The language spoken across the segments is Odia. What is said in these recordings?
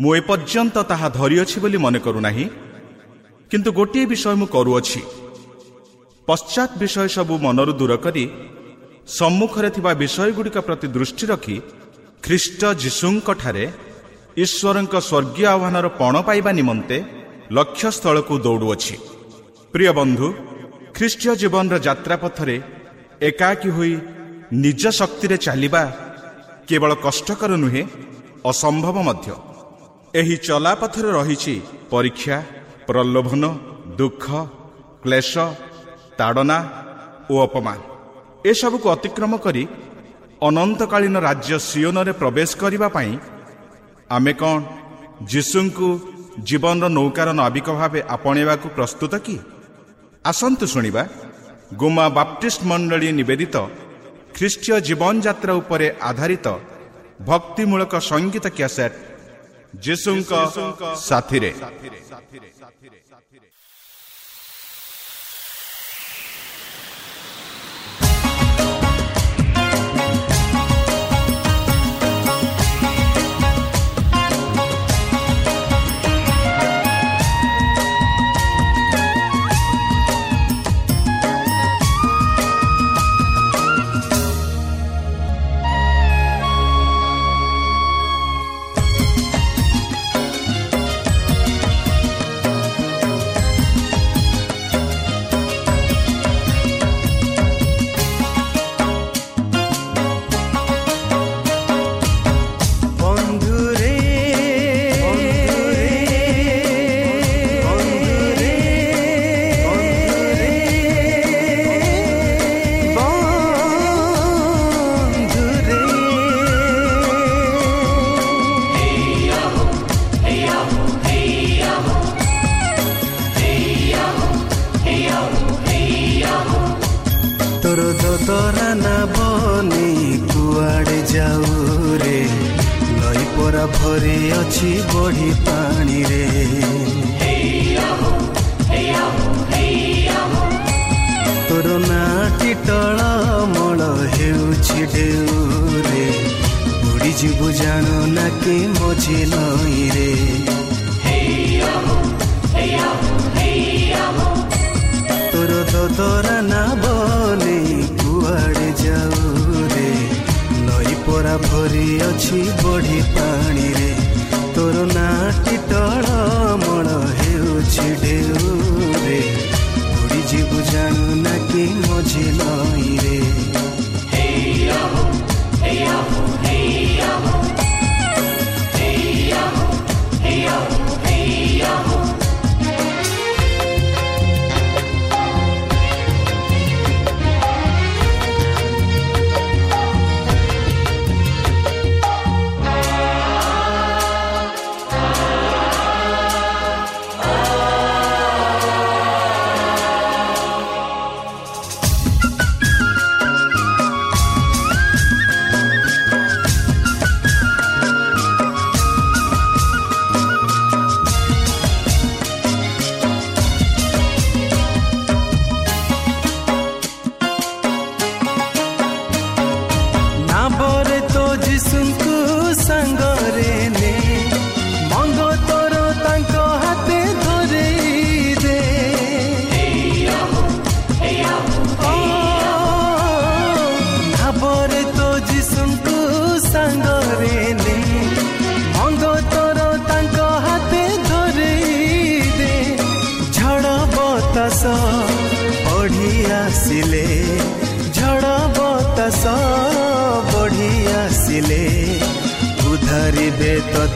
ମୁଁ ଏପର୍ଯ୍ୟନ୍ତ ତାହା ଧରିଅଛି ବୋଲି ମନେ କରୁନାହିଁ। କିନ୍ତୁ ଗୋଟିଏ ବିଷୟ ମୁଁ କରୁଅଛି। ପଶ୍ଚାତ୍ ବିଷୟ ସବୁ ମନରୁ ଦୂର କରି ସମ୍ମୁଖରେ ଥିବା ବିଷୟଗୁଡ଼ିକ ପ୍ରତି ଦୃଷ୍ଟି ରଖି ଖ୍ରୀଷ୍ଟ ଯୀଶୁଙ୍କଠାରେ ଈଶ୍ୱରଙ୍କ ସ୍ୱର୍ଗୀୟ ଆହ୍ୱାନର ପଣ ପାଇବା ନିମନ୍ତେ ଲକ୍ଷ୍ୟସ୍ଥଳକୁ ଦୌଡ଼ୁଅଛି। ପ୍ରିୟ ବନ୍ଧୁ ଖ୍ରୀଷ୍ଟୀୟ ଜୀବନର ଯାତ୍ରା ପଥରେ ଏକାକୀ ହୋଇ ନିଜ ଶକ୍ତିରେ ଚାଲିବା କେବଳ କଷ୍ଟକର ନୁହେଁ ଅସମ୍ଭବ ମଧ୍ୟ। ଏହି ଚଲାପଥରେ ରହିଛି ପରୀକ୍ଷା ପ୍ରଲୋଭନ ଦୁଃଖ କ୍ଲେଶ ତାଡ଼ନା ଓ ଅପମାନ। ଏସବୁକୁ ଅତିକ୍ରମ କରି ଅନନ୍ତକାଳୀନ ରାଜ୍ୟ ସିଓନରେ ପ୍ରବେଶ କରିବା ପାଇଁ ଆମେ କ'ଣ ଯୀଶୁଙ୍କୁ ଜୀବନର ନୌକାର ନାବିକ ଭାବେ ଆପଣେଇବାକୁ ପ୍ରସ୍ତୁତ କି? ଆସନ୍ତୁ ଶୁଣିବା। ଗୁମା ବାପ୍ଟିଷ୍ଟ ମଣ୍ଡଳୀ ନିବେଦିତ ଖ୍ରୀଷ୍ଟୀୟ ଜୀବନଯାତ୍ରା ଉପରେ ଆଧାରିତ ଭକ୍ତିମୂଳକ ସଙ୍ଗୀତ କ୍ୟାସେଟ୍ ଯୀଶୁଙ୍କ ସାଥିରେ ଭରି ଅଛି ବଢି ପାଣିରେ। ତୋର ନାଟି ଟଳମଳ ହେଉଛି ଢେଉରେ। ବୁଡ଼ି ଯିବୁ ଜାଣୁ ନା କି ମଝି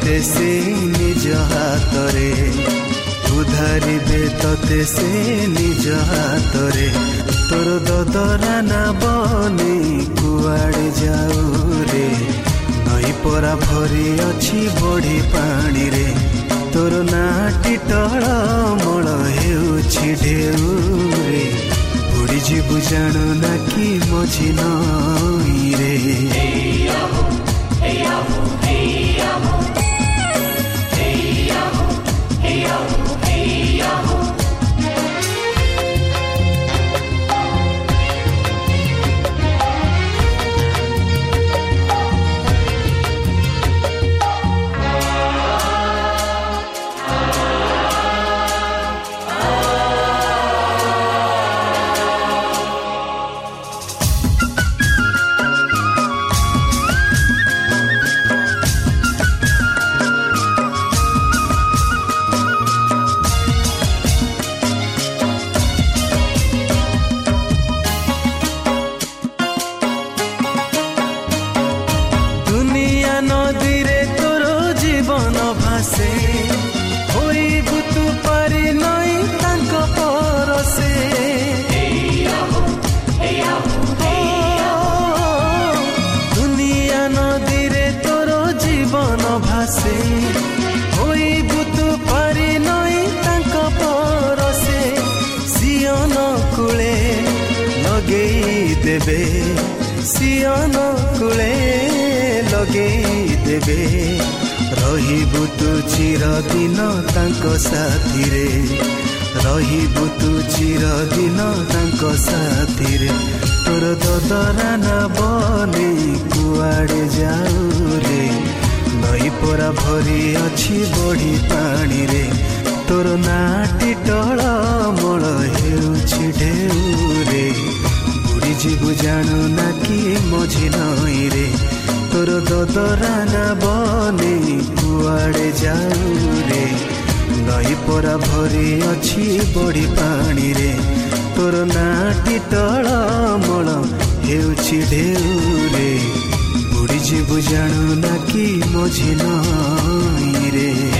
ତତେ ସେ ନିଜ ହାତରେ ଉଧାରିବେ ତତେ ସେ ନିଜ ହାତରେ ତୋର ଦଦରା ନା ବନି କୁଆଡ଼େ ଯାଉ ରେ ନଈ ପରା ଭରି ଅଛି ବଢି ପାଣିରେ ତୋର ନାଟି ଟଳ ମଳ ହେଉଛି ଢେଉରେ ବୁଡ଼ିଯିବୁ ଜାଣୁ ନା କି ମଝି ନଈରେ ଦୁନିଆ ଦେବେ ରହିବୁ ତୁ ଚିରଦିନ ତାଙ୍କ ସାଥିରେ ରହିବୁ ତୁ ଚିରଦିନ ତାଙ୍କ ସାଥିରେ ତୋର ଦଦରା ନା ବନି କୁଆଡ଼େ ଯାଉ ରେ ନଈ ପରା ଭରି ଅଛି ବଢି ପାଣିରେ ତୋର ନାଟି ଟଳ ମଳ ହେଉଛି ଢେଉରେ ବୁଡ଼ିଯିବୁ ଜାଣୁ ନା କି ମଝି ନଈରେ ତୋର ଦଦରା ନା ବନି କୁଆଡ଼େ ଯାଉ ରେ ନଈ ପରା ଭରି ଅଛି ବଢି ପାଣିରେ ତୋର ନାଟି ଟଳ ମଳ ହେଉଛି ଢେଉରେ ବୁଡ଼ିଯିବୁ ଜାଣୁ ନା କି ମଝି ନଈରେ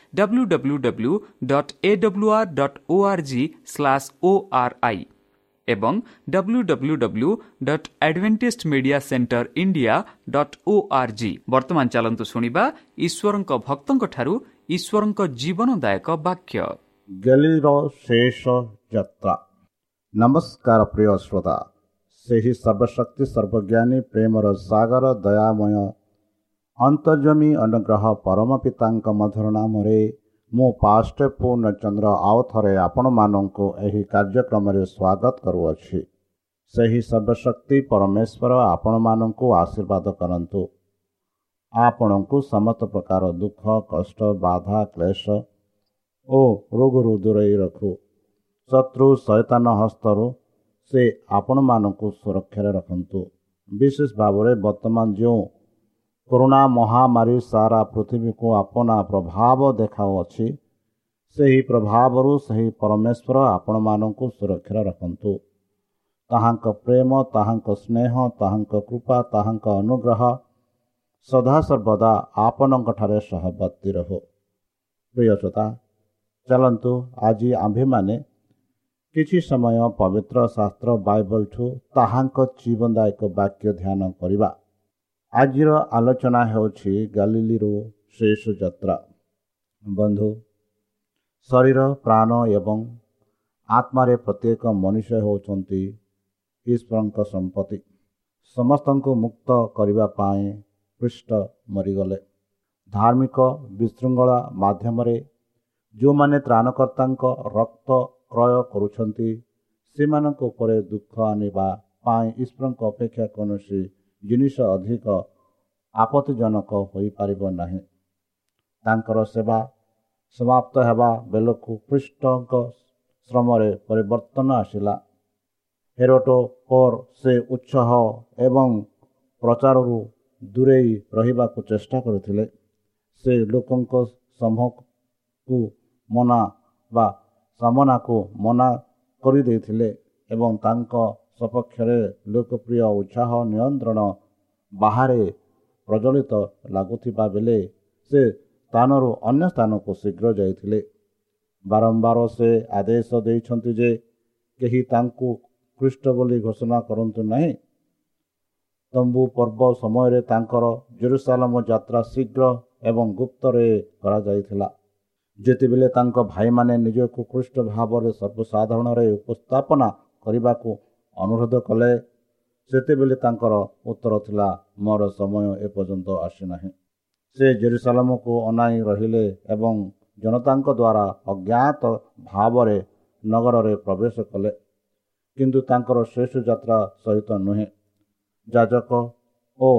W W W dot A W R dot O R G slash O R I ଏବଂ W W W dot Adventist Media Centre India dot O R G ବର୍ତ୍ତମାନ ଚାଲନ୍ତୁ ଶୁଣିବା ଈଶ୍ୱରଙ୍କ ଭକ୍ତଙ୍କଠାରୁ ଈଶ୍ୱରଙ୍କ ଜୀବନଦାୟକ ବାକ୍ୟ ଗେଲିର ଶେଷ ଯାତ୍ରା ନମସ୍କାର ପ୍ରିୟ ଶ୍ରୋତା ସେହି ସର୍ବଶକ୍ତି ସର୍ବଜ୍ଞାନୀ ପ୍ରେମର ସାଗର ଦୟାମୟ ଅନ୍ତର୍ଜମୀ ଅନୁଗ୍ରହ ପରମ ପିତାଙ୍କ ମଧୁର ନାମରେ ମୁଁ ପାଷ୍ଟ ପୂର୍ଣ୍ଣଚନ୍ଦ୍ର ଆଉ ଥରେ ଆପଣମାନଙ୍କୁ ଏହି କାର୍ଯ୍ୟକ୍ରମରେ ସ୍ୱାଗତ କରୁଅଛି। ସେହି ସର୍ବଶକ୍ତି ପରମେଶ୍ୱର ଆପଣମାନଙ୍କୁ ଆଶୀର୍ବାଦ କରନ୍ତୁ। ଆପଣଙ୍କୁ ସମସ୍ତ ପ୍ରକାର ଦୁଃଖ କଷ୍ଟ ବାଧା କ୍ଲେଶ ଓ ରୋଗରୁ ଦୂରେଇ ରଖୁ। ଶତ୍ରୁ ସୈତାନ ହସ୍ତରୁ ସେ ଆପଣମାନଙ୍କୁ ସୁରକ୍ଷାରେ ରଖନ୍ତୁ। ବିଶେଷ ଭାବରେ ବର୍ତ୍ତମାନ ଯେଉଁ କରୋନା ମହାମାରୀ ସାରା ପୃଥିବୀକୁ ଆପଣା ପ୍ରଭାବ ଦେଖାଉଅଛି। ସେହି ପ୍ରଭାବରୁ ସେହି ପରମେଶ୍ୱର ଆପଣମାନଙ୍କୁ ସୁରକ୍ଷାରେ ରଖନ୍ତୁ। ତାହାଙ୍କ ପ୍ରେମ ତାହାଙ୍କ ସ୍ନେହ ତାହାଙ୍କ କୃପା ତାହାଙ୍କ ଅନୁଗ୍ରହ ସଦାସର୍ବଦା ଆପଣଙ୍କଠାରେ ସହବର୍ତ୍ତୀ ରହୁ। ପ୍ରିୟ ଶ୍ରୋତା ଚାଲନ୍ତୁ ଆଜି ଆମ୍ଭେମାନେ କିଛି ସମୟ ପବିତ୍ର ଶାସ୍ତ୍ର ବାଇବଲଠୁ ତାହାଙ୍କ ଜୀବନଦାୟକ ବାକ୍ୟ ଧ୍ୟାନ କରିବା। ଆଜିର ଆଲୋଚନା ହେଉଛି ଗାଲିଲିର ଶେଷ ଯାତ୍ରା। ବନ୍ଧୁ ଶରୀର ପ୍ରାଣ ଏବଂ ଆତ୍ମାରେ ପ୍ରତ୍ୟେକ ମଣିଷ ହେଉଛନ୍ତି ଈଶ୍ୱରଙ୍କ ସମ୍ପତ୍ତି। ସମସ୍ତଙ୍କୁ ମୁକ୍ତ କରିବା ପାଇଁ ପୃଷ୍ଠ ମରିଗଲେ। ଧାର୍ମିକ ବିଶୃଙ୍ଖଳା ମାଧ୍ୟମରେ ଯେଉଁମାନେ ତ୍ରାଣକର୍ତ୍ତାଙ୍କ ରକ୍ତ କ୍ରୟ କରୁଛନ୍ତି ସେମାନଙ୍କ ଉପରେ ଦୁଃଖ ଆଣିବା ପାଇଁ ଈଶ୍ୱରଙ୍କ ଅପେକ୍ଷା କୌଣସି ଜିନିଷ ଅଧିକ ଆପତ୍ତିଜନକ ହୋଇପାରିବ ନାହିଁ। ତାଙ୍କର ସେବା ସମାପ୍ତ ହେବା ବେଳକୁ ଖ୍ରୀଷ୍ଟଙ୍କ ଶ୍ରମରେ ପରିବର୍ତ୍ତନ ଆସିଲା। ହେରୋଟୋ ପର ସେ ଉତ୍ସାହ ଏବଂ ପ୍ରଚାରରୁ ଦୂରେଇ ରହିବାକୁ ଚେଷ୍ଟା କରିଥିଲେ। ସେ ଲୋକଙ୍କ ସମୂହକୁ ମନା ବା ସାମନାକୁ ମନା କରିଦେଇଥିଲେ ଏବଂ ତାଙ୍କ ସପକ୍ଷରେ ଲୋକପ୍ରିୟ ଉତ୍ସାହ ନିୟନ୍ତ୍ରଣ ବାହାରେ ପ୍ରଜ୍ୱଳିତ ଲାଗୁଥିବା ବେଳେ ସେ ସ୍ଥାନରୁ ଅନ୍ୟ ସ୍ଥାନକୁ ଶୀଘ୍ର ଯାଇଥିଲେ। ବାରମ୍ବାର ସେ ଆଦେଶ ଦେଇଛନ୍ତି ଯେ କେହି ତାଙ୍କୁ ଖ୍ରୀଷ୍ଟ ବୋଲି ଘୋଷଣା କରନ୍ତୁ ନାହିଁ। ତମ୍ବୁ ପର୍ବ ସମୟରେ ତାଙ୍କର ଜେରୁସାଲାମ ଯାତ୍ରା ଶୀଘ୍ର ଏବଂ ଗୁପ୍ତରେ କରାଯାଇଥିଲା। ଯେତେବେଳେ ତାଙ୍କ ଭାଇମାନେ ନିଜକୁ ଖ୍ରୀଷ୍ଟ ଭାବରେ ସର୍ବସାଧାରଣରେ ଉପସ୍ଥାପନା କରିବାକୁ ଅନୁରୋଧ କଲେ ସେତେବେଳେ ତାଙ୍କର ଉତ୍ତର ଥିଲା ମୋର ସମୟ ଏପର୍ଯ୍ୟନ୍ତ ଆସିନାହିଁ। ସେ ଜେରୁସାଲାମକୁ ଅନାଇ ରହିଲେ ଏବଂ ଜନତାଙ୍କ ଦ୍ୱାରା ଅଜ୍ଞାତ ଭାବରେ ନଗରରେ ପ୍ରବେଶ କଲେ। କିନ୍ତୁ ତାଙ୍କର ଶେଷ ଯାତ୍ରା ସହିତ ନୁହେଁ। ଯାଜକ ଓ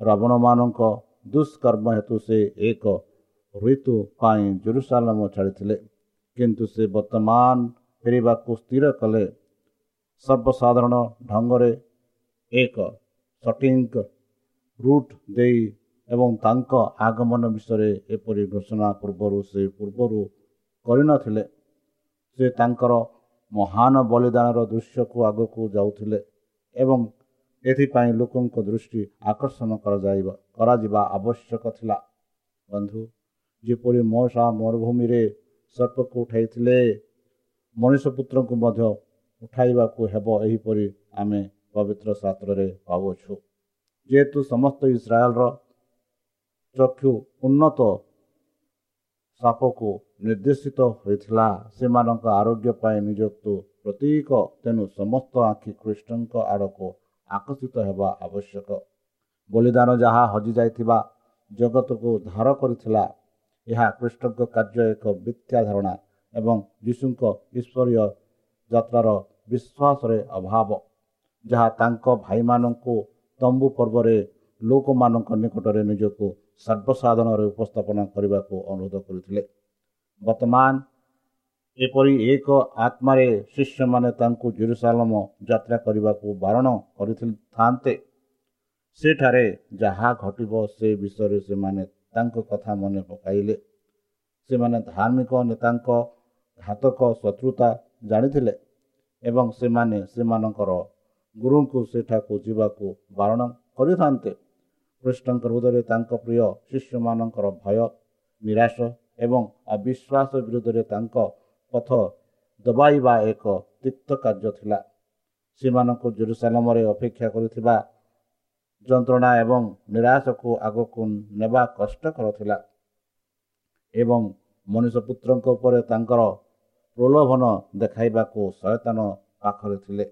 ରାବଣମାନଙ୍କ ଦୁଷ୍କର୍ମ ହେତୁ ସେ ଏକ ଋତୁ ପାଇଁ ଜେରୁସାଲାମ ଛାଡ଼ିଥିଲେ। କିନ୍ତୁ ସେ ବର୍ତ୍ତମାନ ଫେରିବାକୁ ସ୍ଥିର କଲେ। ସର୍ବସାଧାରଣ ଢଙ୍ଗରେ ଏକ ସଟିଙ୍ଗ ରୁଟ୍ ଦେଇ ଏବଂ ତାଙ୍କ ଆଗମନ ବିଷୟରେ ଏପରି ଘୋଷଣା ପୂର୍ବରୁ ସେ ପୂର୍ବରୁ କରିନଥିଲେ। ସେ ତାଙ୍କର ମହାନ ବଳିଦାନର ଦୃଶ୍ୟକୁ ଆଗକୁ ଯାଉଥିଲେ ଏବଂ ଏଥିପାଇଁ ଲୋକଙ୍କ ଦୃଷ୍ଟି ଆକର୍ଷଣ କରାଯାଇବା କରାଯିବା ଆବଶ୍ୟକ ଥିଲା। ବନ୍ଧୁ ଯେପରି ମଶା ମରୁଭୂମିରେ ସର୍ପକୁ ଉଠାଇଥିଲେ ମଣିଷ ପୁତ୍ରଙ୍କୁ ମଧ୍ୟ ଉଠାଇବାକୁ ହେବ ଏହିପରି ଆମେ ପବିତ୍ର ଶାସ୍ତ୍ରରେ ପାଉଛୁ ଯେହେତୁ ସମସ୍ତ ଇସ୍ରାଏଲର ଚକ୍ଷୁ ଉନ୍ନତ ସାପକୁ ନିର୍ଦ୍ଦେଶିତ ହୋଇଥିଲା ସେମାନଙ୍କ ଆରୋଗ୍ୟ ପାଇଁ ନିଯୁକ୍ତ ପ୍ରତୀକ ତେଣୁ ସମସ୍ତ ଆଖି ଖ୍ରୀଷ୍ଟଙ୍କ ଆଡ଼କୁ ଆକର୍ଷିତ ହେବା ଆବଶ୍ୟକ। ବଳିଦାନ ଯାହା ହଜିଯାଇଥିବା ଜଗତକୁ ଧାର କରିଥିଲା ଏହା ଖ୍ରୀଷ୍ଟଙ୍କ କାର୍ଯ୍ୟ ଏକ ମିଥ୍ୟା ଧାରଣା ଏବଂ ଯୀଶୁଙ୍କ ଈଶ୍ୱରୀୟ ଯାତ୍ରାର ବିଶ୍ୱାସରେ ଅଭାବ। ଯାହା ତାଙ୍କ ଭାଇମାନଙ୍କୁ ତମ୍ବୁ ପର୍ବରେ ଲୋକମାନଙ୍କ ନିକଟରେ ନିଜକୁ ସର୍ବସାଧାରଣରେ ଉପସ୍ଥାପନ କରିବାକୁ ଅନୁରୋଧ କରିଥିଲେ। ବର୍ତ୍ତମାନ ଏପରି ଏକ ଆତ୍ମାରେ ଶିଷ୍ୟମାନେ ତାଙ୍କୁ ଜେରୁସାଲମ ଯାତ୍ରା କରିବାକୁ ବାରଣ କରିଥାନ୍ତେ ସେଠାରେ ଯାହା ଘଟିବ ସେ ବିଷୟରେ ସେମାନେ ତାଙ୍କ କଥା ମନେ ପକାଇଲେ। ସେମାନେ ଧାର୍ମିକ ନେତାଙ୍କ ଘାତକ ଶତ୍ରୁତା ଜାଣିଥିଲେ ଏବଂ ସେମାନେ ସେମାନଙ୍କର ଗୁରୁଙ୍କୁ ସେଠାକୁ ଯିବାକୁ ବାରଣ କରିଥାନ୍ତେ। କୃଷ୍ଣଙ୍କ ହୃଦୟରେ ତାଙ୍କ ପ୍ରିୟ ଶିଷ୍ୟମାନଙ୍କର ଭୟ ନିରାଶ ଏବଂ ଅବିଶ୍ୱାସ ବିରୁଦ୍ଧରେ ତାଙ୍କ ପଥ ଦବାଇବା ଏକ ତିକ୍ତ କାର୍ଯ୍ୟ ଥିଲା। ସେମାନଙ୍କୁ ଜେରୁସାଲାମରେ ଅପେକ୍ଷା କରିଥିବା ଯନ୍ତ୍ରଣା ଏବଂ ନିରାଶକୁ ଆଗକୁ ନେବା କଷ୍ଟକର ଥିଲା ଏବଂ ମଣିଷ ପୁତ୍ରଙ୍କ ଉପରେ ତାଙ୍କର ପ୍ରଲୋଭନ ଦେଖାଇବାକୁ ଶୟତାନ ପାଖରେ ଥିଲେ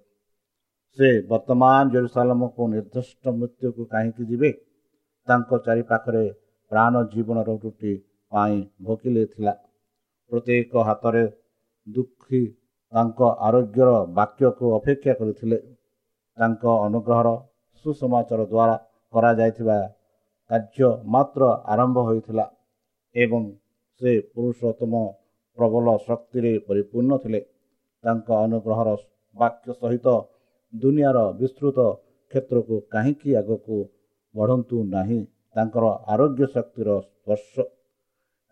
ସେ ବର୍ତ୍ତମାନ ଜେରୁସାଲାମକୁ ନିର୍ଦ୍ଦିଷ୍ଟ ମୃତ୍ୟୁକୁ କାହିଁକି ଯିବେ ତାଙ୍କ ଚାରିପାଖରେ ପ୍ରାଣ ଜୀବନର ରୁଟି ପାଇଁ ଭୋକିଲେ ଥିଲା। ପ୍ରତ୍ୟେକ ହାତରେ ଦୁଃଖୀ ତାଙ୍କ ଆରୋଗ୍ୟର ବାକ୍ୟକୁ ଅପେକ୍ଷା କରିଥିଲେ। ତାଙ୍କ ଅନୁଗ୍ରହର ସୁସମାଚାର ଦ୍ୱାରା କରାଯାଇଥିବା କାର୍ଯ୍ୟ ମାତ୍ର ଆରମ୍ଭ ହୋଇଥିଲା ଏବଂ ସେ ପୁରୁଷୋତ୍ତମ ପ୍ରବଳ ଶକ୍ତିରେ ପରିପୂର୍ଣ୍ଣ ଥିଲେ। ତାଙ୍କ ଅନୁଗ୍ରହର ବାକ୍ୟ ସହିତ ଦୁନିଆର ବିସ୍ତୃତ କ୍ଷେତ୍ରକୁ କାହିଁକି ଆଗକୁ ବଢ଼ନ୍ତୁ ନାହିଁ ତାଙ୍କର ଆରୋଗ୍ୟ ଶକ୍ତିର ସ୍ପର୍ଶ।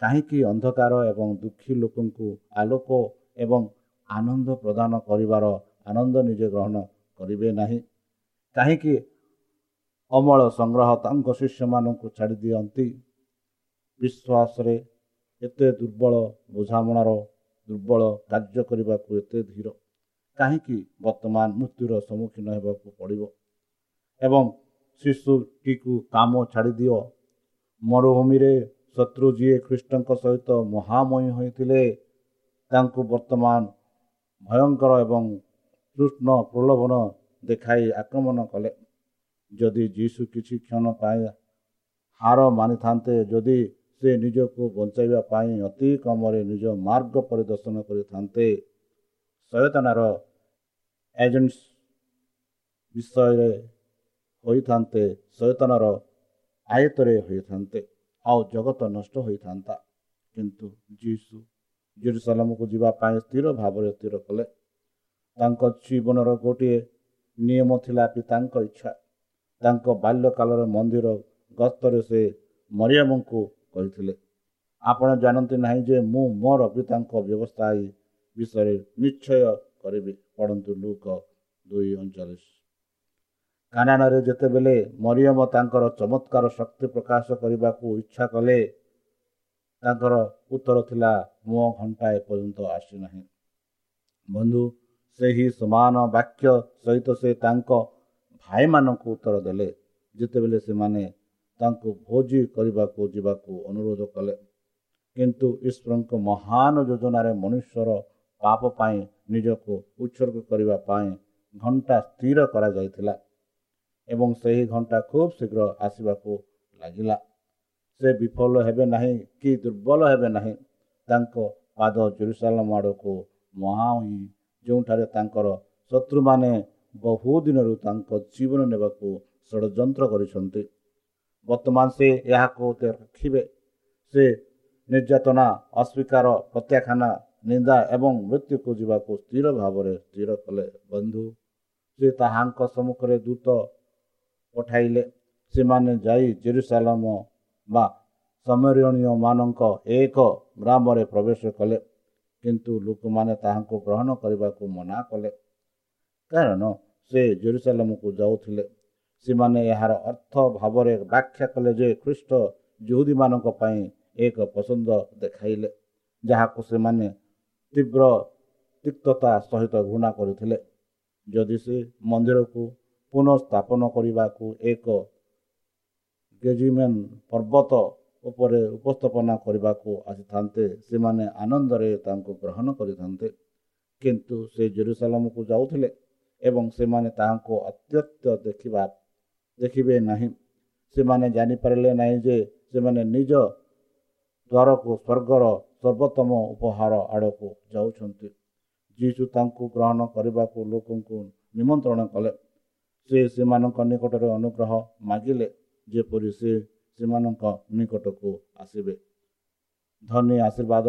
କାହିଁକି ଅନ୍ଧକାର ଏବଂ ଦୁଃଖୀ ଲୋକଙ୍କୁ ଆଲୋକ ଏବଂ ଆନନ୍ଦ ପ୍ରଦାନ କରିବାର ଆନନ୍ଦ ନିଜେ ଗ୍ରହଣ କରିବେ ନାହିଁ? କାହିଁକି ଅମଳ ସଂଗ୍ରହ ତାଙ୍କ ଶିଷ୍ୟମାନଙ୍କୁ ଛାଡ଼ି ଦିଅନ୍ତି ବିଶ୍ୱାସରେ ଏତେ ଦୁର୍ବଳ ବୁଝାମଣାର ଦୁର୍ବଳ କାର୍ଯ୍ୟ କରିବାକୁ ଏତେ ଧୀର। କାହିଁକି ବର୍ତ୍ତମାନ ମୃତ୍ୟୁର ସମ୍ମୁଖୀନ ହେବାକୁ ପଡ଼ିବ? ଏବଂ ଶିଶୁଟିକୁ କାମ ଛାଡ଼ିଦିଅ। ମରୁଭୂମିରେ ଶତ୍ରୁ ଯିଏ ଖ୍ରୀଷ୍ଟଙ୍କ ସହିତ ମହାମୟୀ ହୋଇଥିଲେ ତାଙ୍କୁ ବର୍ତ୍ତମାନ ଭୟଙ୍କର ଏବଂ କୃଷ୍ଣ ପ୍ରଲୋଭନ ଦେଖାଇ ଆକ୍ରମଣ କଲେ। ଯଦି ଯୀଶୁ କିଛି କ୍ଷଣ ପାଇଁ ହାର ମାନିଥାନ୍ତେ ଯଦି ସେ ନିଜକୁ ବଞ୍ଚାଇବା ପାଇଁ ଅତି କମରେ ନିଜ ମାର୍ଗ ପରିଦର୍ଶନ କରିଥାନ୍ତେ। ସଚେତନାର ଏଜେଣ୍ଟସ୍ ବିଷୟରେ ହୋଇଥାନ୍ତେ ସଚେତନର ଆୟତରେ ହୋଇଥାନ୍ତେ ଆଉ ଜଗତ ନଷ୍ଟ ହୋଇଥାନ୍ତା। କିନ୍ତୁ ଯୀଶୁ ଜେରୁସାଲାମକୁ ଯିବା ପାଇଁ ସ୍ଥିର ଭାବରେ ସ୍ଥିର କଲେ। ତାଙ୍କ ଜୀବନର ଗୋଟିଏ ନିୟମ ଥିଲା ପିତାଙ୍କ ଇଚ୍ଛା। ତାଙ୍କ ବାଲ୍ୟକାଳର ମନ୍ଦିର ଗସ୍ତରେ ସେ ମରିୟମଙ୍କୁ କହିଥିଲେ ଆପଣ ଜାଣନ୍ତି ନାହିଁ ଯେ ମୁଁ ମୋର ପିତାଙ୍କ ବ୍ୟବସ୍ଥା ବିଷୟରେ ନିଶ୍ଚୟ କରିବି। ପଢ଼ନ୍ତୁ ଲୁକ ଦୁଇ ଅଣଚାଳିଶ। କାନାନରେ ଯେତେବେଳେ ମରିୟମ ତାଙ୍କର ଚମତ୍କାର ଶକ୍ତି ପ୍ରକାଶ କରିବାକୁ ଇଚ୍ଛା କଲେ ତାଙ୍କର ଉତ୍ତର ଥିଲା ମୋ ଘଣ୍ଟା ଏପର୍ଯ୍ୟନ୍ତ ଆସିନାହିଁ ବନ୍ଧୁ ସେହି ସମାନ ବାକ୍ୟ ସହିତ ସେ ତାଙ୍କ ଭାଇମାନଙ୍କୁ ଉତ୍ତର ଦେଲେ। ଯେତେବେଳେ ସେମାନେ ତାଙ୍କୁ ଭୋଜି କରିବାକୁ ଯିବାକୁ ଅନୁରୋଧ କଲେ। କିନ୍ତୁ ଈଶ୍ୱରଙ୍କ ମହାନ ଯୋଜନାରେ ମନୁଷ୍ୟର ପାପ ପାଇଁ ନିଜକୁ ଉତ୍ସର୍ଗ କରିବା ପାଇଁ ଘଣ୍ଟା ସ୍ଥିର କରାଯାଇଥିଲା ଏବଂ ସେହି ଘଣ୍ଟା ଖୁବ୍ ଶୀଘ୍ର ଆସିବାକୁ ଲାଗିଲା। ସେ ବିଫଳ ହେବେ ନାହିଁ କି ଦୁର୍ବଳ ହେବେ ନାହିଁ। ତାଙ୍କ ପାଦ ଜେରୁସାଲାମ ଆଡ଼କୁ ମହାମୟୀ ଯେଉଁଠାରେ ତାଙ୍କର ଶତ୍ରୁମାନେ ବହୁ ଦିନରୁ ତାଙ୍କ ଜୀବନ ନେବାକୁ ଷଡ଼ଯନ୍ତ୍ର କରିଛନ୍ତି। ବର୍ତ୍ତମାନ ସେ ଏହାକୁ ରଖିବେ। ସେ ନିର୍ଯାତନା ଅସ୍ୱୀକାର ପ୍ରତ୍ୟାଖ୍ୟାନ ନିନ୍ଦା ଏବଂ ମୃତ୍ୟୁକୁ ଯିବାକୁ ସ୍ଥିର ଭାବରେ ସ୍ଥିର କଲେ ବନ୍ଧୁ। ସେ ତାହାଙ୍କ ସମ୍ମୁଖରେ ଦୂତ ପଠାଇଲେ। ସେମାନେ ଯାଇ ଜେରୁସାଲାମ ବା ସମରଣୀୟମାନଙ୍କ ଏକ ଗ୍ରାମରେ ପ୍ରବେଶ କଲେ। କିନ୍ତୁ ଲୋକମାନେ ତାହାଙ୍କୁ ଗ୍ରହଣ କରିବାକୁ ମନା କଲେ। କାରଣ ସେ ଜେରୁସାଲାମକୁ ଯାଉଥିଲେ। ସେମାନେ ଏହାର ଅର୍ଥ ଭାବରେ ବ୍ୟାଖ୍ୟା କଲେ ଯେ ଖ୍ରୀଷ୍ଟ ଯୁହୁଦୀମାନଙ୍କ ପାଇଁ ଏକ ପସନ୍ଦ ଦେଖାଇଲେ ଯାହାକୁ ସେମାନେ ତୀବ୍ର ତିକ୍ତତା ସହିତ ଘୃଣା କରୁଥିଲେ ଯଦି ସେ ମନ୍ଦିରକୁ ପୁନଃସ୍ଥାପନ କରିବାକୁ ଏକ ଗେଜିମେନ୍ ପର୍ବତ ଉପରେ ଉପସ୍ଥାପନା କରିବାକୁ ଆସିଥାନ୍ତେ ସେମାନେ ଆନନ୍ଦରେ ତାଙ୍କୁ ଗ୍ରହଣ କରିଥାନ୍ତେ କିନ୍ତୁ ସେ ଜେରୁସାଲାମକୁ ଯାଉଥିଲେ ଏବଂ ସେମାନେ ତାହାଙ୍କୁ ଅତ୍ୟନ୍ତ ଦେଖିବା ଦେଖିବେ ନାହିଁ। ସେମାନେ ଜାଣିପାରିଲେ ନାହିଁ ଯେ ସେମାନେ ନିଜ ଦ୍ୱାରକୁ ସ୍ୱର୍ଗର ସର୍ବୋତ୍ତମ ଉପହାର ଆଡ଼କୁ ଯାଉଛନ୍ତି। ଯୀଶୁ ତାଙ୍କୁ ଗ୍ରହଣ କରିବାକୁ ଲୋକଙ୍କୁ ନିମନ୍ତ୍ରଣ କଲେ। ସେ ସେମାନଙ୍କ ନିକଟରେ ଅନୁଗ୍ରହ ମାଗିଲେ ଯେପରି ସେ ସେମାନଙ୍କ ନିକଟକୁ ଆସିବେ। ଧନୀ ଆଶୀର୍ବାଦ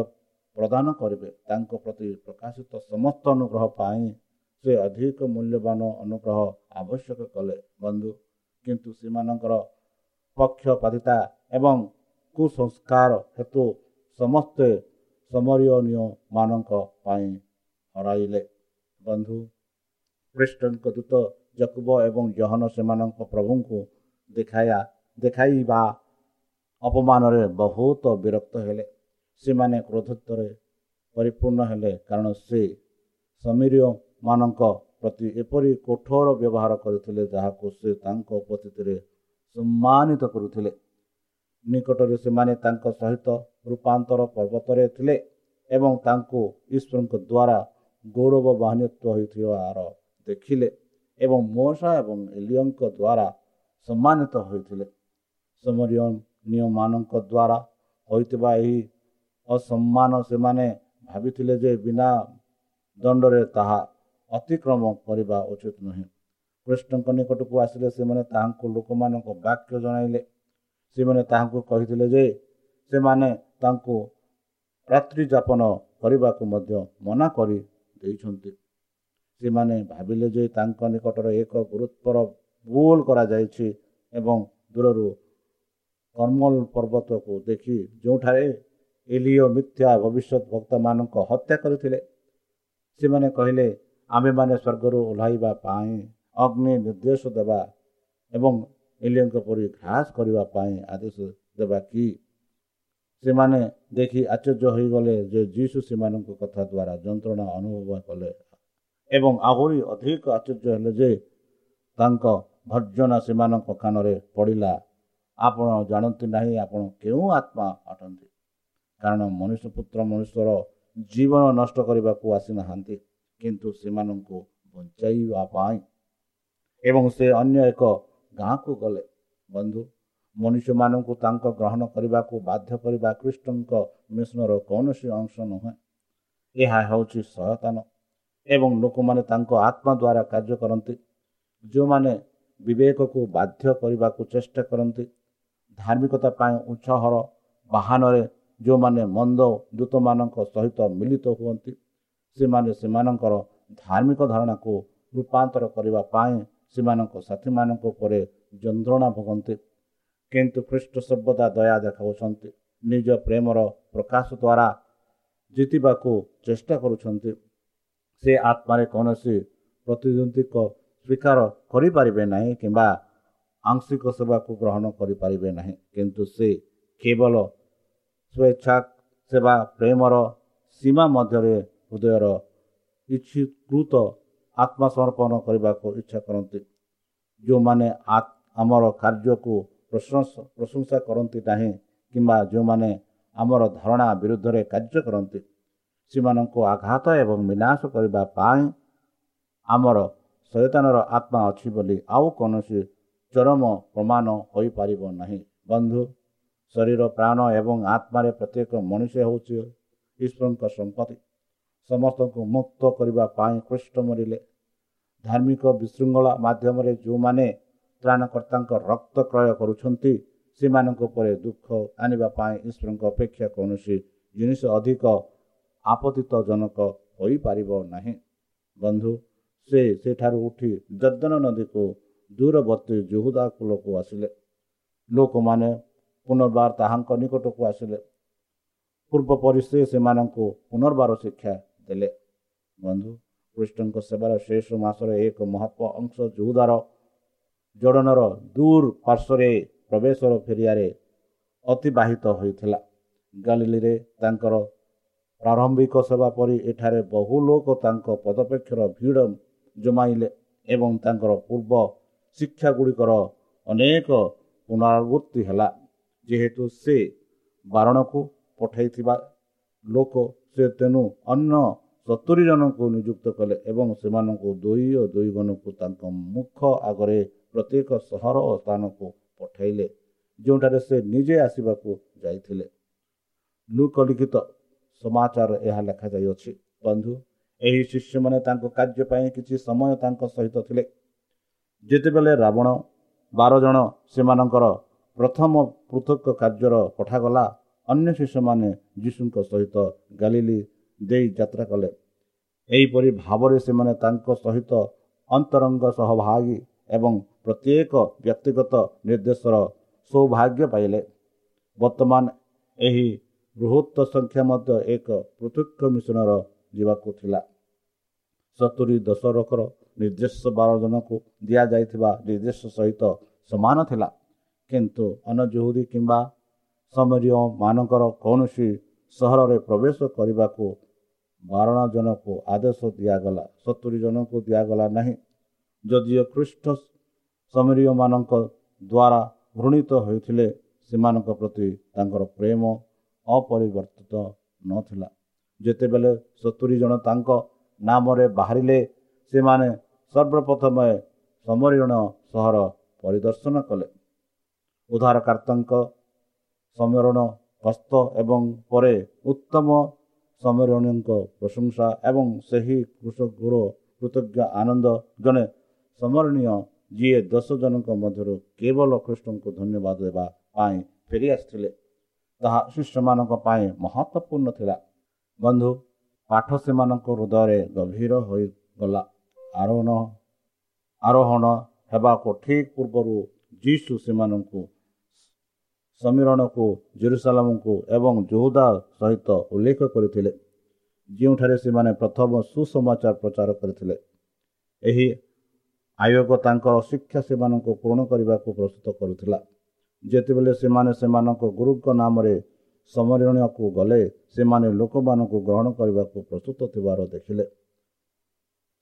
ପ୍ରଦାନ କରିବେ। ତାଙ୍କ ପ୍ରତି ପ୍ରକାଶିତ ସମସ୍ତ ଅନୁଗ୍ରହ ପାଇଁ ସେ ଅଧିକ ମୂଲ୍ୟବାନ ଅନୁଗ୍ରହ ଆବଶ୍ୟକ କଲେ। ବନ୍ଧୁ କିନ୍ତୁ ସେମାନଙ୍କର ପକ୍ଷପାତିତା ଏବଂ କୁସଂସ୍କାର ହେତୁ ସମସ୍ତେ ସମରୀୟନୀୟମାନଙ୍କ ପାଇଁ ହରାଇଲେ। ବନ୍ଧୁ ଖ୍ରୀଷ୍ଟଙ୍କ ଦୂତ ଜକୁବ ଏବଂ ଜହନ ସେମାନଙ୍କ ପ୍ରଭୁଙ୍କୁ ଦେଖାଇବା ଦେଖାଇବା ଅପମାନରେ ବହୁତ ବିରକ୍ତ ହେଲେ। ସେମାନେ କ୍ରୋଧତ୍ୱରେ ପରିପୂର୍ଣ୍ଣ ହେଲେ କାରଣ ସେ ସମୀରମାନଙ୍କ ପ୍ରତି ଏପରି କଠୋର ବ୍ୟବହାର କରିଥିଲେ ଯାହାକୁ ସେ ତାଙ୍କ ଉପସ୍ଥିତିରେ ସମ୍ମାନିତ କରୁଥିଲେ। ନିକଟରେ ସେମାନେ ତାଙ୍କ ସହିତ ରୂପାନ୍ତର ପର୍ବତରେ ଥିଲେ ଏବଂ ତାଙ୍କୁ ଈଶ୍ୱରଙ୍କ ଦ୍ୱାରା ଗୌରବ ବାହାନିତ୍ୱ ହୋଇଥିବାର ଦେଖିଲେ ଏବଂ ମୌସା ଏବଂ ଏଲିୟଙ୍କ ଦ୍ୱାରା ସମ୍ମାନିତ ହୋଇଥିଲେ। ସମରୀୟମାନଙ୍କ ଦ୍ୱାରା ହୋଇଥିବା ଏହି ଅସମ୍ମାନ ସେମାନେ ଭାବିଥିଲେ ଯେ ବିନା ଦଣ୍ଡରେ ତାହା ଅତିକ୍ରମ କରିବା ଉଚିତ ନୁହେଁ। କୃଷ୍ଣଙ୍କ ନିକଟକୁ ଆସିଲେ ସେମାନେ ତାହାଙ୍କୁ ଲୋକମାନଙ୍କ ବାକ୍ୟ ଜଣାଇଲେ। ସେମାନେ ତାହାଙ୍କୁ କହିଥିଲେ ଯେ ସେମାନେ ତାଙ୍କୁ ରାତ୍ରି ଯାପନ କରିବାକୁ ମଧ୍ୟ ମନା କରି ଦେଇଛନ୍ତି। ସେମାନେ ଭାବିଲେ ଯେ ତାଙ୍କ ନିକଟରେ ଏକ ଗୁରୁତ୍ୱର ଭୁଲ କରାଯାଇଛି ଏବଂ ଦୂରରୁ କର୍ମଲ ପର୍ବତକୁ ଦେଖି ଯେଉଁଠାରେ ଏଲିଓ ମିଥ୍ୟା ଭବିଷ୍ୟତ ଭକ୍ତମାନଙ୍କ ହତ୍ୟା କରିଥିଲେ ସେମାନେ କହିଲେ ଆମେମାନେ ସ୍ୱର୍ଗରୁ ଓହ୍ଲାଇବା ପାଇଁ ଅଗ୍ନି ନିର୍ଦ୍ଦେଶ ଦେବା ଏବଂ ଏଲିଓଙ୍କ ପରି ଘ୍ରାସ କରିବା ପାଇଁ ଆଦେଶ ଦେବା କି ସେମାନେ ଦେଖି ଆଶ୍ଚର୍ଯ୍ୟ ହୋଇଗଲେ ଯେ ଯୀଶୁ ସେମାନଙ୍କ କଥା ଦ୍ୱାରା ଯନ୍ତ୍ରଣା ଅନୁଭବ କଲେ ଏବଂ ଆହୁରି ଅଧିକ ଆଶ୍ଚର୍ଯ୍ୟ ହେଲେ ଯେ ତାଙ୍କ ଭର୍ଜନା ସେମାନଙ୍କ କାନରେ ପଡ଼ିଲା ଆପଣ ଜାଣନ୍ତି ନାହିଁ ଆପଣ କେଉଁ ଆତ୍ମା ଅଟନ୍ତି କାରଣ ମନୁଷ୍ୟ ପୁତ୍ର ମନୁଷ୍ୟର ଜୀବନ ନଷ୍ଟ କରିବାକୁ ଆସିନାହାନ୍ତି କିନ୍ତୁ ସେମାନଙ୍କୁ ବଞ୍ଚାଇବା ପାଇଁ ଏବଂ ସେ ଅନ୍ୟ ଏକ ଗାଁକୁ ଗଲେ। ବନ୍ଧୁ ମନୁଷ୍ୟମାନଙ୍କୁ ତାଙ୍କ ଗ୍ରହଣ କରିବାକୁ ବାଧ୍ୟ କରିବା ଖ୍ରୀଷ୍ଟଙ୍କ ମିଶନର କୌଣସି ଅଂଶ ନୁହେଁ। ଏହା ହେଉଛି ସୟତାନ ଏବଂ ଲୋକମାନେ ତାଙ୍କ ଆତ୍ମା ଦ୍ୱାରା କାର୍ଯ୍ୟ କରନ୍ତି। ଯେଉଁମାନେ ବିବେକକୁ ବାଧ୍ୟ କରିବାକୁ ଚେଷ୍ଟା କରନ୍ତି ଧାର୍ମିକତା ପାଇଁ ଉତ୍ସାହର ବାହାନରେ ଯେଉଁମାନେ ମନ୍ଦ ଦୂତମାନଙ୍କ ସହିତ ମିଳିତ ହୁଅନ୍ତି ସେମାନେ ସେମାନଙ୍କର ଧାର୍ମିକ ଧାରଣାକୁ ରୂପାନ୍ତର କରିବା ପାଇଁ ସେମାନଙ୍କ ସାଥୀମାନଙ୍କ ଉପରେ ଯନ୍ତ୍ରଣା ଭୋଗନ୍ତି। କିନ୍ତୁ ଖ୍ରୀଷ୍ଟ ସର୍ବଦା ଦୟା ଦେଖାଉଛନ୍ତି। ନିଜ ପ୍ରେମର ପ୍ରକାଶ ଦ୍ୱାରା ଜିତିବାକୁ ଚେଷ୍ଟା କରୁଛନ୍ତି। ସେ ଆତ୍ମାରେ କୌଣସି ପ୍ରତିଦ୍ୱନ୍ଦିକ ସ୍ୱୀକାର କରିପାରିବେ ନାହିଁ କିମ୍ବା ଆଂଶିକ ସେବାକୁ ଗ୍ରହଣ କରିପାରିବେ ନାହିଁ। କିନ୍ତୁ ସେ କେବଳ ସ୍ୱେଚ୍ଛା ସେବା ପ୍ରେମର ସୀମା ମଧ୍ୟରେ ହୃଦୟର ଇଚ୍ଛୀକୃତ ଆତ୍ମସମର୍ପଣ କରିବାକୁ ଇଚ୍ଛା କରନ୍ତି। ଯେଉଁମାନେ ଆମର କାର୍ଯ୍ୟକୁ ପ୍ରଶଂସା କରନ୍ତି ନାହିଁ କିମ୍ବା ଯେଉଁମାନେ ଆମର ଧାରଣା ବିରୁଦ୍ଧରେ କାର୍ଯ୍ୟ କରନ୍ତି ସେମାନଙ୍କୁ ଆଘାତ ଏବଂ ବିନାଶ କରିବା ପାଇଁ ଆମର ସଚେତନର ଆତ୍ମା ଅଛି ବୋଲି ଆଉ କୌଣସି ଚରମ ପ୍ରମାଣ ହୋଇପାରିବ ନାହିଁ। ବନ୍ଧୁ ଶରୀର ପ୍ରାଣ ଏବଂ ଆତ୍ମାରେ ପ୍ରତ୍ୟେକ ମଣିଷ ହେଉଛି ଈଶ୍ୱରଙ୍କ ସମ୍ପତ୍ତି। ସମସ୍ତଙ୍କୁ ମୁକ୍ତ କରିବା ପାଇଁ କୃଷ୍ଟ ମରିଲେ। ଧାର୍ମିକ ବିଶୃଙ୍ଖଳା ମାଧ୍ୟମରେ ଯେଉଁମାନେ ତ୍ରାଣକର୍ତ୍ତାଙ୍କ ରକ୍ତ କ୍ରୟ କରୁଛନ୍ତି ସେମାନଙ୍କ ଉପରେ ଦୁଃଖ ଆଣିବା ପାଇଁ ଈଶ୍ୱରଙ୍କ ଅପେକ୍ଷା କୌଣସି ଜିନିଷ ଅଧିକ ଆପତିତଜନକ ହୋଇପାରିବ ନାହିଁ। ବନ୍ଧୁ ସେ ସେଠାରୁ ଉଠି ଯଦନ ନଦୀକୁ ଦୂରବର୍ତ୍ତୀ ଜୁହୁଦା କୂଳକୁ ଆସିଲେ। ଲୋକମାନେ ପୁନର୍ବାର ତାହାଙ୍କ ନିକଟକୁ ଆସିଲେ। ପୂର୍ବ ପରି ସେ ସେମାନଙ୍କୁ ପୁନର୍ବାର ଶିକ୍ଷା ଦେଲେ। ବନ୍ଧୁ କୃଷ୍ଣଙ୍କ ସେବାର ଶେଷ ମାସର ଏକ ମହତ୍ଵ ଅଂଶ ଜୁହୁଦାର ଜଡ଼ନର ଦୂର ପାର୍ଶ୍ୱରେ ପ୍ରବେଶର ଫେରିଆରେ ଅତିବାହିତ ହୋଇଥିଲା। ଗାଲିଲିରେ ତାଙ୍କର ପ୍ରାରମ୍ଭିକ ସେବା ପରି ଏଠାରେ ବହୁ ଲୋକ ତାଙ୍କ ପଦପେକ୍ଷର ଭିଡ଼ ଜମାଇଲେ ଏବଂ ତାଙ୍କର ପୂର୍ବ ଶିକ୍ଷା ଗୁଡ଼ିକର ଅନେକ ପୁନରାବୃତ୍ତି ହେଲା। ଯେହେତୁ ସେ ବାରଣକୁ ପଠାଇଥିବା ଲୋକ ସେ ତେଣୁ ଅନ୍ୟ ସତୁରି ଜଣଙ୍କୁ ନିଯୁକ୍ତ କଲେ ଏବଂ ସେମାନଙ୍କୁ ଦୁଇ ଓ ଦୁଇ ଗଣକୁ ତାଙ୍କ ମୁଖ ଆଗରେ ପ୍ରତ୍ୟେକ ସହର ଓ ସ୍ଥାନକୁ ପଠାଇଲେ ଯେଉଁଠାରେ ସେ ନିଜେ ଆସିବାକୁ ଯାଇଥିଲେ। ଲୁକଲିଖିତ ସମାଚାର ଏହା ଲେଖାଯାଇଅଛି। ବନ୍ଧୁ ଏହି ଶିଷ୍ୟମାନେ ତାଙ୍କ କାର୍ଯ୍ୟ ପାଇଁ କିଛି ସମୟ ତାଙ୍କ ସହିତ ଥିଲେ। ଯେତେବେଳେ ରାବଣ ବାର ଜଣ ସେମାନଙ୍କର ପ୍ରଥମ ପୃଥକ କାର୍ଯ୍ୟର ପଠାଗଲା ଅନ୍ୟ ଶିଷ୍ୟମାନେ ଯୀଶୁଙ୍କ ସହିତ ଗାଲିଲି ଦେଇ ଯାତ୍ରା କଲେ। ଏହିପରି ଭାବରେ ସେମାନେ ତାଙ୍କ ସହିତ ଅନ୍ତରଙ୍ଗ ସହଭାଗୀ ଏବଂ ପ୍ରତ୍ୟେକ ବ୍ୟକ୍ତିଗତ ନିର୍ଦ୍ଦେଶର ସୌଭାଗ୍ୟ ପାଇଲେ। ବର୍ତ୍ତମାନ ଏହି ବୃହତ୍ତ ସଂଖ୍ୟା ମଧ୍ୟ ଏକ ପୃଥକ ମିଶ୍ରଣର ଯିବାକୁ ଥିଲା। ସତୁରି ଦଶରକର ନିର୍ଦ୍ଦେଶ ବାର ଜଣକୁ ଦିଆଯାଇଥିବା ନିର୍ଦ୍ଦେଶ ସହିତ ସମାନ ଥିଲା। କିନ୍ତୁ ଅନଜୁହୁରୀ କିମ୍ବା ସମରୀୟମାନଙ୍କର କୌଣସି ସହରରେ ପ୍ରବେଶ କରିବାକୁ ବାରଣ ଜଣକୁ ଆଦେଶ ଦିଆଗଲା। ସତୁରି ଜଣଙ୍କୁ ଦିଆଗଲା ନାହିଁ। ଯଦିଓ ଖ୍ରୀଷ୍ଟ ସମରୀୟମାନଙ୍କ ଦ୍ୱାରା ଘୃଣିତ ହୋଇଥିଲେ ସେମାନଙ୍କ ପ୍ରତି ତାଙ୍କର ପ୍ରେମ ଅପରିବର୍ତ୍ତିତ ନଥିଲା। ଯେତେବେଳେ ସତୁରି ଜଣ ତାଙ୍କ ନାମରେ ବାହାରିଲେ ସେମାନେ ସର୍ବପ୍ରଥମେ ସମରୀଣ ସହର ପରିଦର୍ଶନ କଲେ। ଉଦ୍ଧାରକର୍ତ୍ତାଙ୍କ ସମରଣ ହସ୍ତ ଏବଂ ପରେ ଉତ୍ତମ ସମରଣୀଙ୍କ ପ୍ରଶଂସା ଏବଂ ସେହି କୃଷକର କୃତଜ୍ଞ ଆନନ୍ଦ। ଜଣେ ସ୍ମରଣୀୟ ଯିଏ ଦଶ ଜଣଙ୍କ ମଧ୍ୟରୁ କେବଳ କୃଷ୍ଣଙ୍କୁ ଧନ୍ୟବାଦ ଦେବା ପାଇଁ ଫେରି ଆସିଥିଲେ ତାହା ଶିଷ୍ୟମାନଙ୍କ ପାଇଁ ମହତ୍ଵପୂର୍ଣ୍ଣ ଥିଲା। ବନ୍ଧୁ ପାଠ ସେମାନଙ୍କ ହୃଦୟରେ ଗଭୀର ହୋଇଗଲା। ଆରୋହଣ ଆରୋହଣ ହେବାକୁ ଠିକ୍ ପୂର୍ବରୁ ଯୀଶୁ ସେମାନଙ୍କୁ ସମୀରଣକୁ ଜେରୁସାଲାମକୁ ଏବଂ ଯୋହୁଦା ସହିତ ଉଲ୍ଲେଖ କରିଥିଲେ ଯେଉଁଠାରେ ସେମାନେ ପ୍ରଥମ ସୁସମାଚାର ପ୍ରଚାର କରିଥିଲେ। ଏହି ଆୟୋଗ ତାଙ୍କର ଶିକ୍ଷା ସେମାନଙ୍କୁ ପୂରଣ କରିବାକୁ ପ୍ରସ୍ତୁତ କରୁଥିଲା। ଯେତେବେଳେ ସେମାନେ ସେମାନଙ୍କ ଗୁରୁଙ୍କ ନାମରେ ସମରଣୀୟକୁ ଗଲେ ସେମାନେ ଲୋକମାନଙ୍କୁ ଗ୍ରହଣ କରିବାକୁ ପ୍ରସ୍ତୁତ ଥିବାର ଦେଖିଲେ।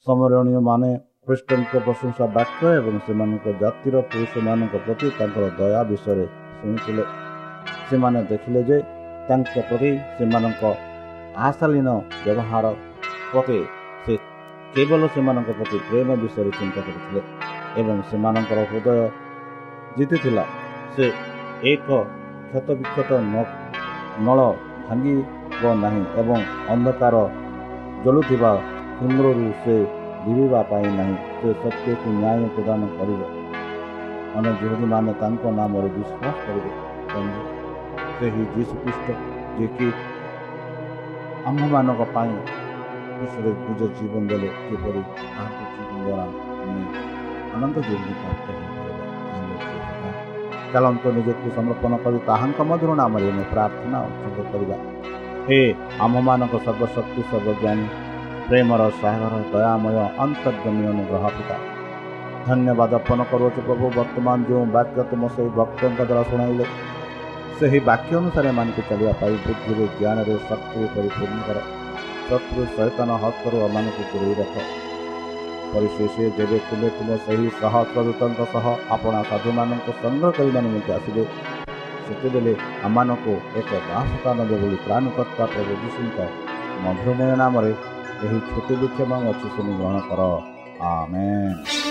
ସମରଣୀୟମାନେ ଖ୍ରୀଷ୍ଟଙ୍କ ପ୍ରଶଂସା ବାକ୍ୟ ଏବଂ ସେମାନଙ୍କ ଜାତିର ପୁରୁଷମାନଙ୍କ ପ୍ରତି ତାଙ୍କର ଦୟା ବିଷୟରେ ଶୁଣିଥିଲେ। ସେମାନେ ଦେଖିଲେ ଯେ ତାଙ୍କ ପ୍ରତି ସେମାନଙ୍କ ଆଶାଲୀନ ବ୍ୟବହାର ପ୍ରତି ସେ କେବଳ ସେମାନଙ୍କ ପ୍ରତି ପ୍ରେମ ବିଷୟରେ ଚିନ୍ତା କରିଥିଲେ ଏବଂ ସେମାନଙ୍କର ହୃଦୟ ଜିତିଥିଲା। ସେ ଏକ କ୍ଷତ ବିକ୍ଷତ ନଳ ଭାଙ୍ଗିବ ନାହିଁ ଏବଂ ଅନ୍ଧକାର ଜଳୁଥିବା କୁମ୍ରରୁ ସେ ଲିଭିବା ପାଇଁ ନାହିଁ। ସେ ସତ୍ୟକୁ ନ୍ୟାୟ ପ୍ରଦାନ କରିବ। ଅନେକ ଯୁବତୀମାନେ ତାଙ୍କ ନାମରେ ବିଶ୍ୱାସ କରିବେ ସେହି ଯୀଶୁଖ୍ରୀଷ୍ଟ ଯିଏକି ଆମ୍ଭମାନଙ୍କ ପାଇଁ ବିଶ୍ୱରେ ନିଜ ଜୀବନ ଦେଲେ କିପରି ତାହାକୁ ଜୀବନ ଦ୍ୱାରା ଆମେ ଆନନ୍ଦ ଜୀବନ ପ୍ରାପ୍ତ ହୋଇପାରିବା ଚାଲନ୍ତୁ ନିଜକୁ ସମର୍ପଣ କରି ତାହାଙ୍କ ମଧୁର ନାମରେ ଆମେ ପ୍ରାର୍ଥନା ଉତ୍ସର୍ଗ କରିବା ହେ ଆମ୍ଭମାନଙ୍କ ସର୍ବଶକ୍ତି ସର୍ବଜ୍ଞାନୀ ପ୍ରେମର ସାଗର ଦୟାମୟ ଅନ୍ତର୍ଜମୀ ଅନୁଗ୍ରହ ପିତା ଧନ୍ୟବାଦ ଅର୍ପଣ କରୁଅଛୁ ପ୍ରଭୁ ବର୍ତ୍ତମାନ ଯେଉଁ ବାକ୍ୟ ତୁମ ସେହି ଭକ୍ତଙ୍କ ଦ୍ୱାରା ଶୁଣାଇଲେ ସେହି ବାକ୍ୟ ଅନୁସାରେ ଏମାନଙ୍କୁ ଚାଲିବା ପାଇଁ ବୁଦ୍ଧିରେ ଜ୍ଞାନରେ ଶକ୍ତି ପରିପୂର୍ଣ୍ଣ କର ଶତ୍ରୁ ସୈତନ ହସ୍ତରୁ ଏମାନଙ୍କୁ ଦୂରେଇ ରଖ ପରିଶେଷ ଯେବେ ତୁମେ ତୁମ ସେହି ସହସ୍ରଦୂତଙ୍କ ସହ ଆପଣା ସାଧୁମାନଙ୍କୁ ସଂଗ୍ରହ କରିବା ନିମନ୍ତେ ଆସିବେ ସେତେବେଳେ ଆମମାନଙ୍କୁ ଏକ ବାସସ୍ଥାନ ଦେବ ବୋଲି ପ୍ରାଣକର୍ତ୍ତା ପ୍ରଭୁ ଯୀଶୁଙ୍କ ମଧୁରମୟ ନାମରେ ଏହି ଛୋଟି ବିକ୍ଷମ ଅଛି ଶୁଣି ଗ୍ରହଣ କର ଆମେନ୍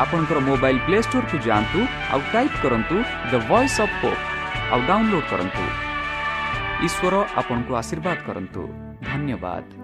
ଆପଣଙ୍କର ମୋବାଇଲ୍ ପ୍ଲେ ଷ୍ଟୋରକୁ ଯାଆନ୍ତୁ ଆଉ ଟାଇପ୍ କରନ୍ତୁ ଦ ଭଏସ୍ ଅଫ୍ ପୋପ୍ ଆଉ ଡାଉନଲୋଡ୍ କରନ୍ତୁ। ଈଶ୍ୱର ଆପଣଙ୍କୁ ଆଶୀର୍ବାଦ କରନ୍ତୁ। ଧନ୍ୟବାଦ।